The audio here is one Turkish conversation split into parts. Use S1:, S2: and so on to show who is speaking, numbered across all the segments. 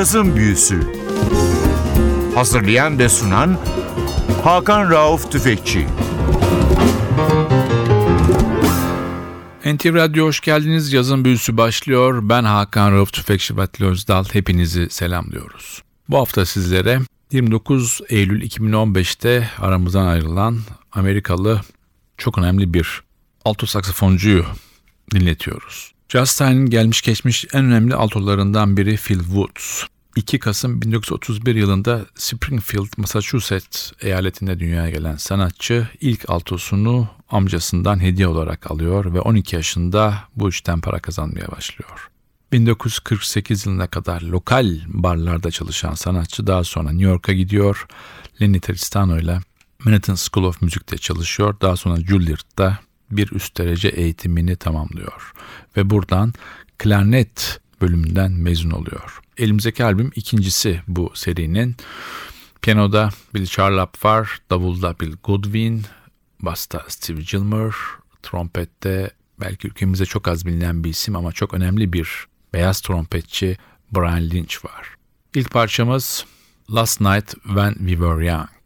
S1: Cazın Büyüsü Hazırlayan ve sunan Hakan Rauf Tüfekçi
S2: NTV Radyo hoş geldiniz. Yazın büyüsü başlıyor. Ben Hakan Rauf Tüfekçi Vatili Özdal. Hepinizi selamlıyoruz. Bu hafta sizlere 29 Eylül 2015'te aramızdan ayrılan Amerikalı çok önemli bir alto saksafoncuyu dinletiyoruz. Justine'in gelmiş geçmiş en önemli altolarından biri Phil Woods. 2 Kasım 1931 yılında Springfield, Massachusetts eyaletinde dünyaya gelen sanatçı ilk altosunu amcasından hediye olarak alıyor ve 12 yaşında bu işten para kazanmaya başlıyor. 1948 yılına kadar lokal barlarda çalışan sanatçı daha sonra New York'a gidiyor. Lenny Tristano ile Manhattan School of Music'te çalışıyor. Daha sonra Juilliard'da bir üst derece eğitimini tamamlıyor. Ve buradan klarnet bölümünden mezun oluyor. Elimizdeki albüm ikincisi bu serinin. Piyanoda Bill Charlap var, davulda Bill Goodwin, basta Steve Gilmer, trompette belki ülkemizde çok az bilinen bir isim ama çok önemli bir beyaz trompetçi Brian Lynch var. İlk parçamız Last Night When We Were Young.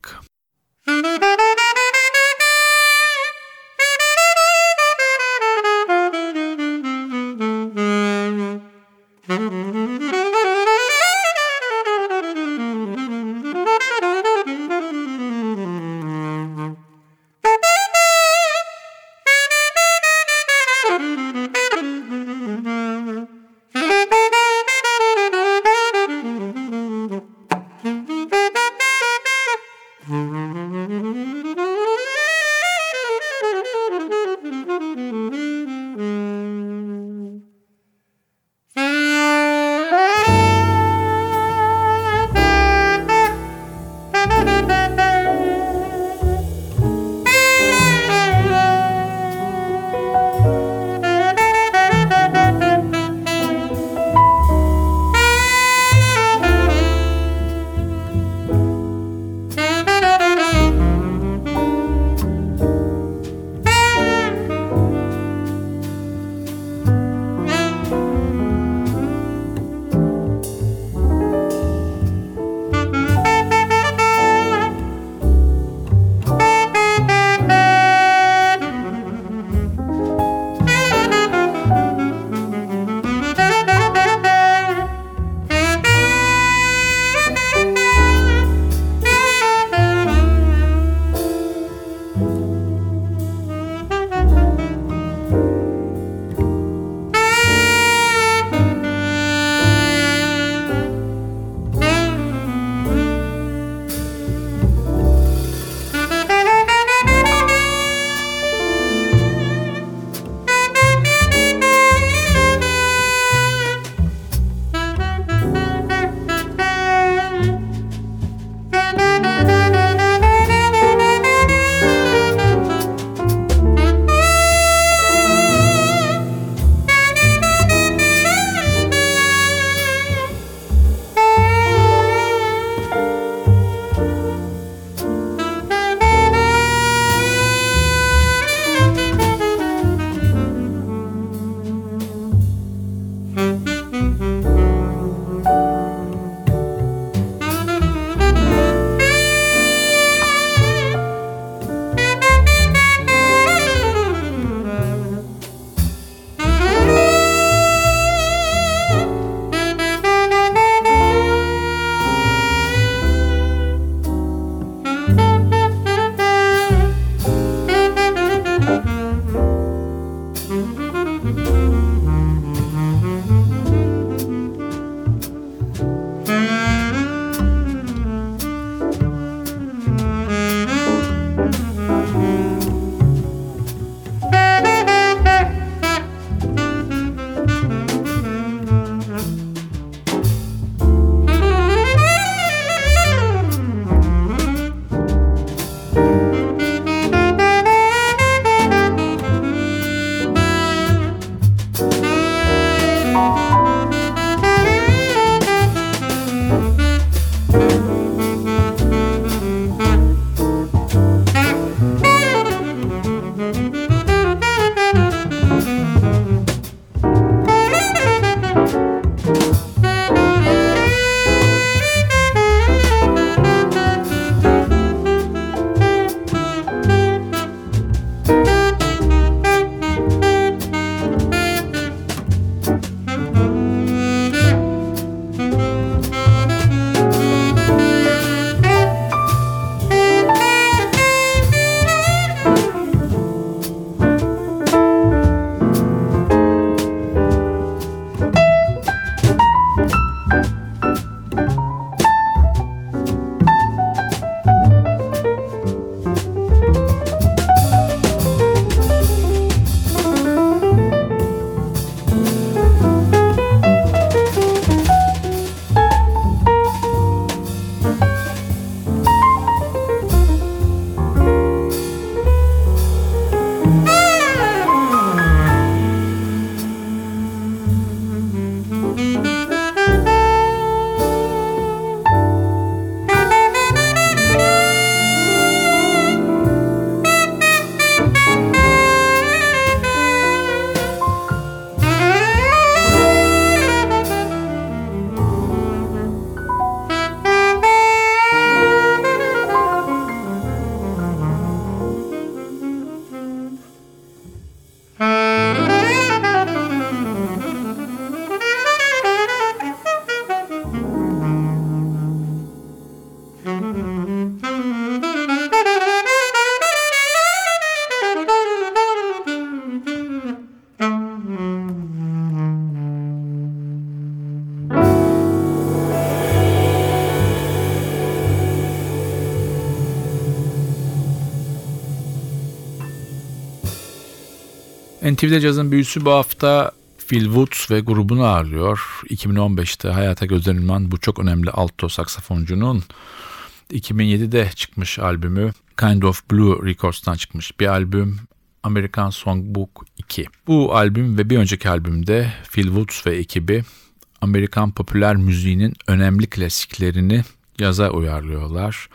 S2: NTV'de cazın büyüsü bu hafta Phil Woods ve grubunu ağırlıyor. 2015'te hayata gözlenilen bu çok önemli alto saksafoncunun 2007'de çıkmış albümü Kind of Blue Records'tan çıkmış bir albüm American Songbook 2. Bu albüm ve bir önceki albümde Phil Woods ve ekibi Amerikan popüler müziğinin önemli klasiklerini yaza uyarlıyorlar.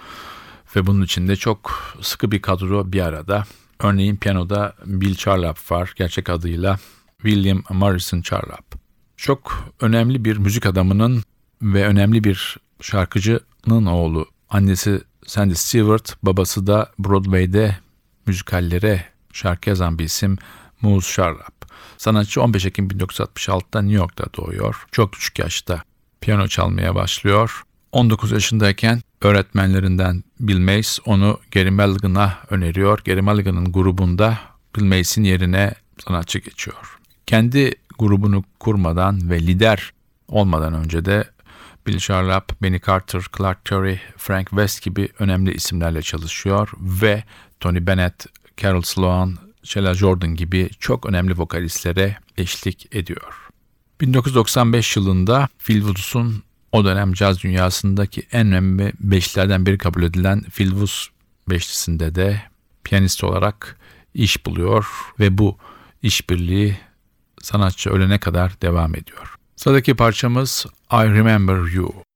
S2: Ve bunun içinde çok sıkı bir kadro bir arada. Örneğin piyanoda Bill Charlap var gerçek adıyla William Morrison Charlap. Çok önemli bir müzik adamının ve önemli bir şarkıcının oğlu. Annesi Sandy Stewart, babası da Broadway'de müzikallere şarkı yazan bir isim Moose Charlap. Sanatçı 15 Ekim 1966'da New York'ta doğuyor. Çok küçük yaşta piyano çalmaya başlıyor. 19 yaşındayken öğretmenlerinden Bill Mays onu Gary Mulligan'a öneriyor. Gary Mulligan'ın grubunda Bill Mays'in yerine sanatçı geçiyor. Kendi grubunu kurmadan ve lider olmadan önce de Bill Charlap, Benny Carter, Clark Terry, Frank West gibi önemli isimlerle çalışıyor ve Tony Bennett, Carol Sloan, Sheila Jordan gibi çok önemli vokalistlere eşlik ediyor. 1995 yılında Phil Woods'un o dönem caz dünyasındaki en önemli beşlilerden biri kabul edilen Phil Woods beşlisinde de piyanist olarak iş buluyor ve bu işbirliği sanatçı ölene kadar devam ediyor. Sıradaki parçamız I Remember You.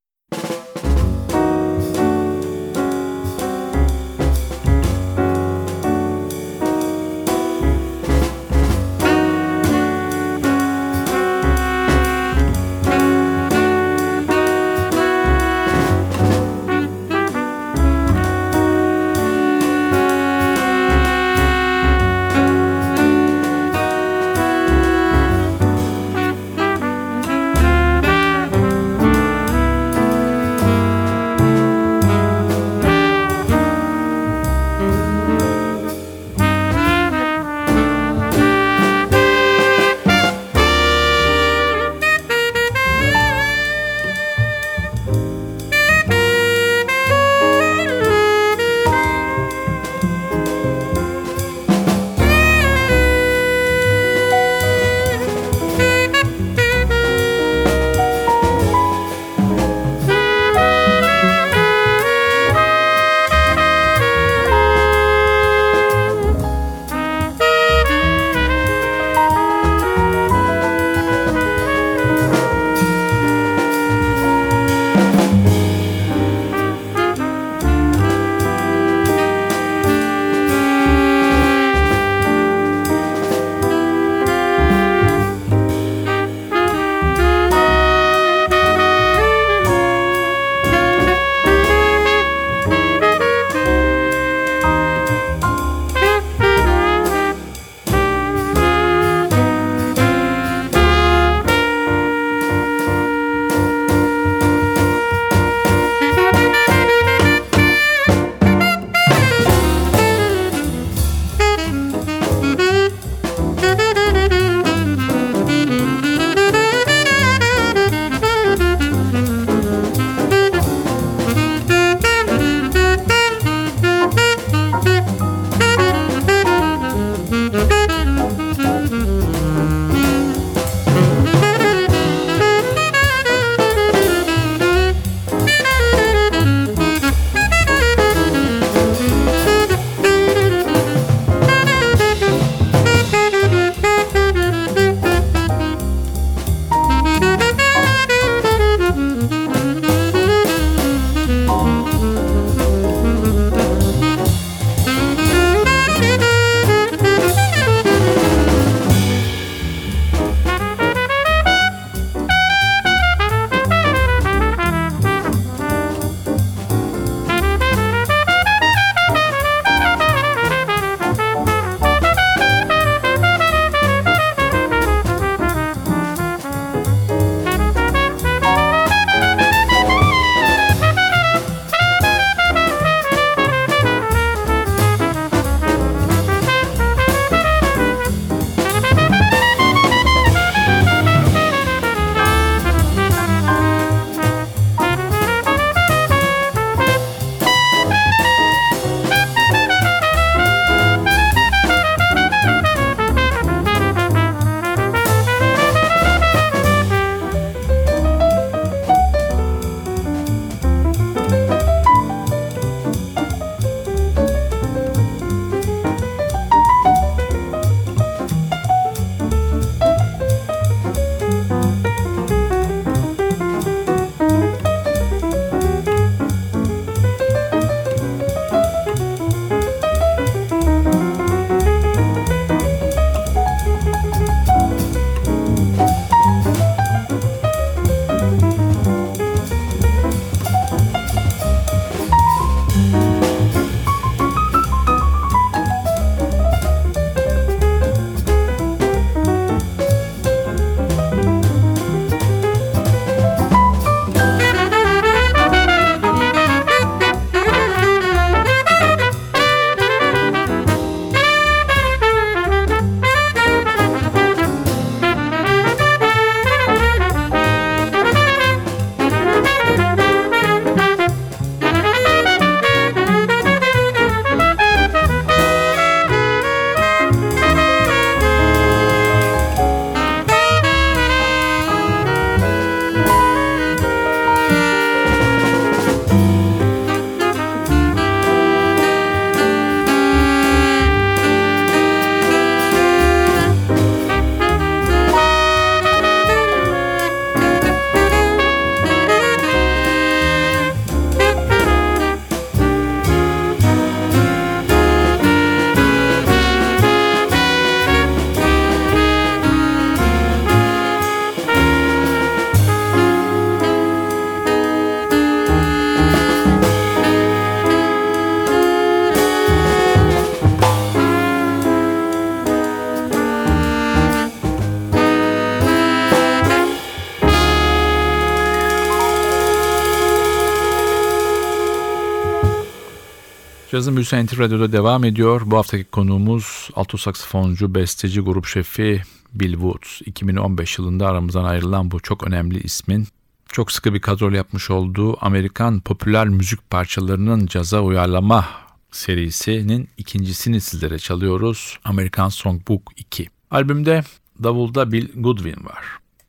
S2: Cazın Büyüsü NTV Radyo'da devam ediyor. Bu haftaki konuğumuz alto saksafoncu, besteci, grup şefi Bill Woods. 2015 yılında aramızdan ayrılan bu çok önemli ismin çok sıkı bir kadrol yapmış olduğu Amerikan popüler müzik parçalarının caza uyarlama serisinin ikincisini sizlere çalıyoruz. American Songbook 2. Albümde davulda Bill Goodwin var.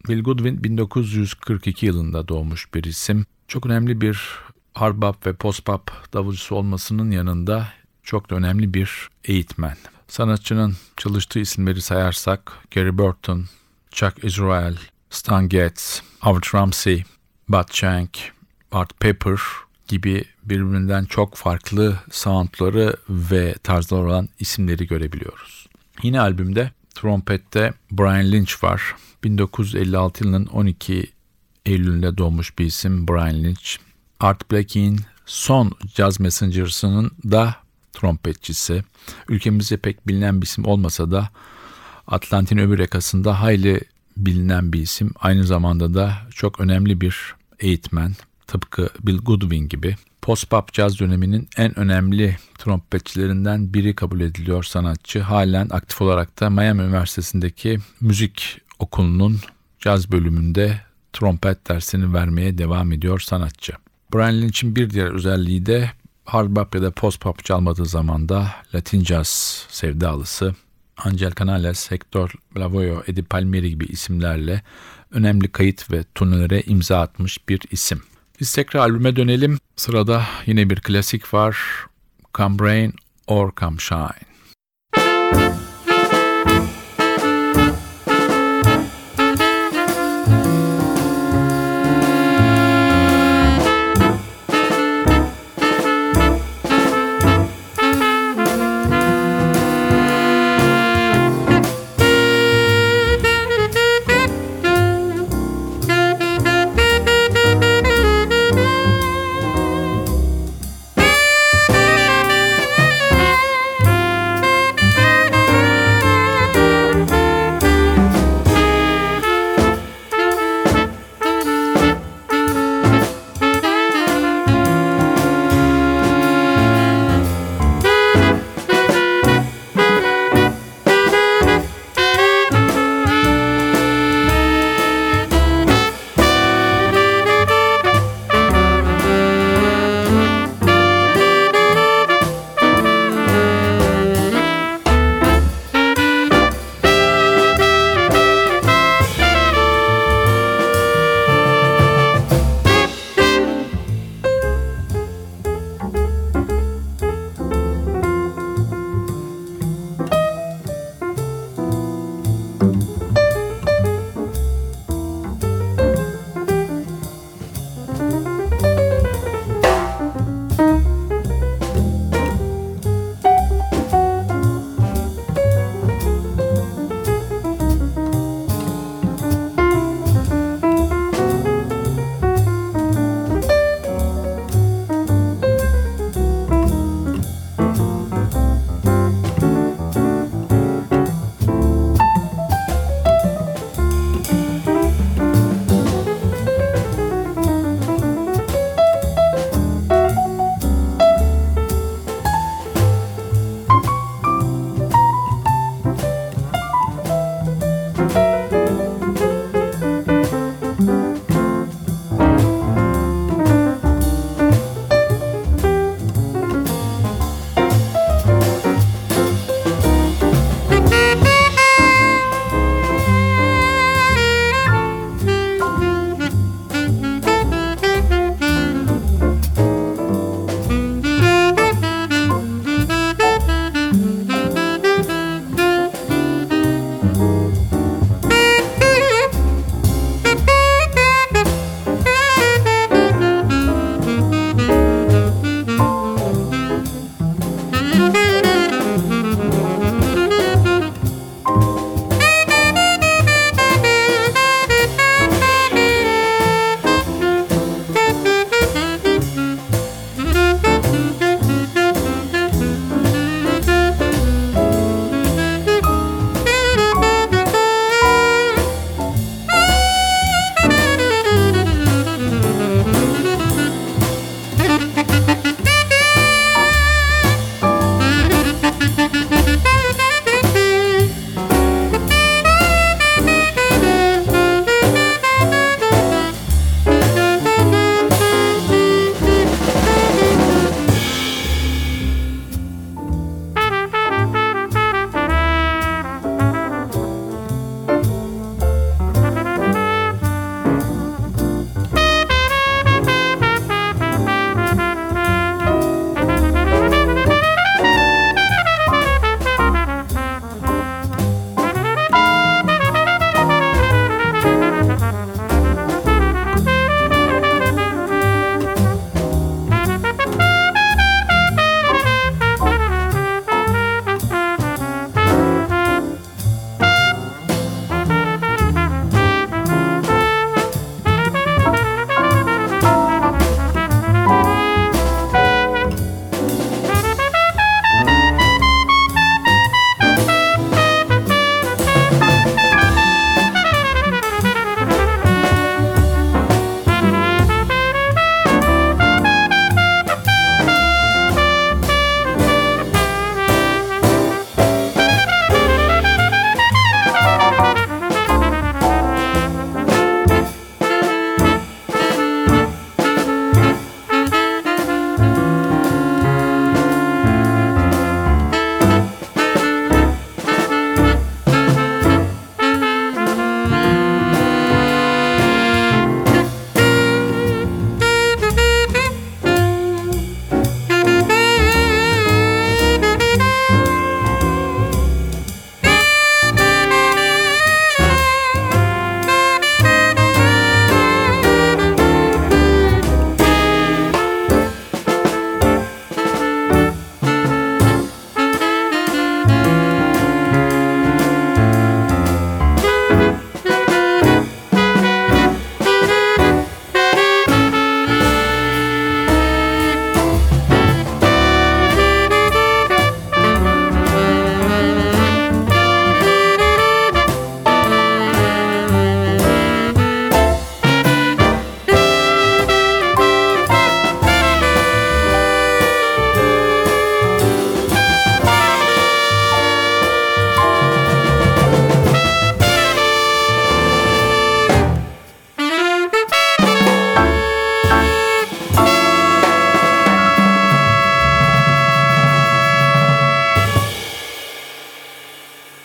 S2: Bill Goodwin 1942 yılında doğmuş bir isim. Çok önemli bir hard bop ve post bop davulcusu olmasının yanında çok da önemli bir eğitmen. Sanatçının çalıştığı isimleri sayarsak Gary Burton, Chuck Israel, Stan Getz, Howard Ramsey, Bud Shank, Art Pepper gibi birbirinden çok farklı soundları ve tarzlar olan isimleri görebiliyoruz. Yine albümde trompette Brian Lynch var. 1956 yılının 12 Eylül'ünde doğmuş bir isim Brian Lynch. Art Blakey'in son Jazz Messengers'ının da trompetçisi. Ülkemizde pek bilinen bir isim olmasa da Atlantin öbür yakasında hayli bilinen bir isim. Aynı zamanda da çok önemli bir eğitmen. Tıpkı Bill Goodwin gibi. Post-pop caz döneminin en önemli trompetçilerinden biri kabul ediliyor sanatçı. Halen aktif olarak da Miami Üniversitesi'ndeki müzik okulunun caz bölümünde trompet dersini vermeye devam ediyor sanatçı. Brian Lynch'in bir diğer özelliği de hard bop ya da post pop çalmadığı zaman da Latin jazz sevdalısı. Angel Canales, Hector Lavoe, Eddie Palmieri gibi isimlerle önemli kayıt ve turnelere imza atmış bir isim. Biz tekrar albüme dönelim. Sırada yine bir klasik var. Come Rain or Come Shine.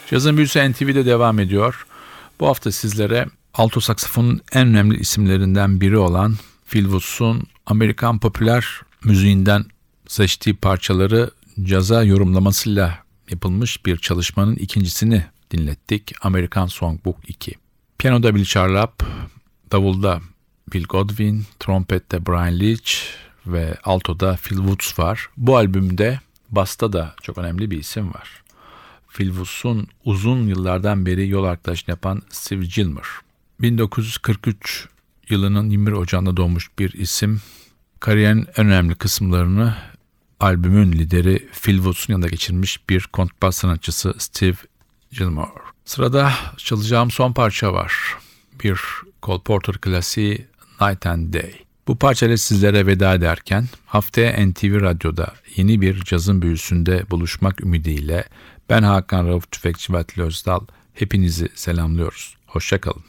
S2: Cazın Büyüsü NTV'de devam ediyor. Bu hafta sizlere alto saksafonun en önemli isimlerinden biri olan Phil Woods'un Amerikan popüler müziğinden seçtiği parçaları caza yorumlamasıyla yapılmış bir çalışmanın ikincisini dinlettik. Amerikan Songbook 2. Piyanoda Bill Charlap, davulda Bill Godwin, trompette Brian Leach ve altoda Phil Woods var. Bu albümde basta da çok önemli bir isim var. Phil Woods'un uzun yıllardan beri yol arkadaşını yapan Steve Gilmer. 1943 yılının 21 Ocağı'nda doğmuş bir isim. Kariyerin önemli kısımlarını albümün lideri Phil yanında geçirmiş bir kontrbas sanatçısı Steve Gilmore. Sırada çalacağım son parça var. Bir Cole Porter klasiği Night and Day. Bu parçayla sizlere veda ederken haftaya NTV Radyo'da yeni bir cazın büyüsünde buluşmak ümidiyle ben Hakan Rauf Tüfekçi ve Özdal hepinizi selamlıyoruz. Hoşçakalın.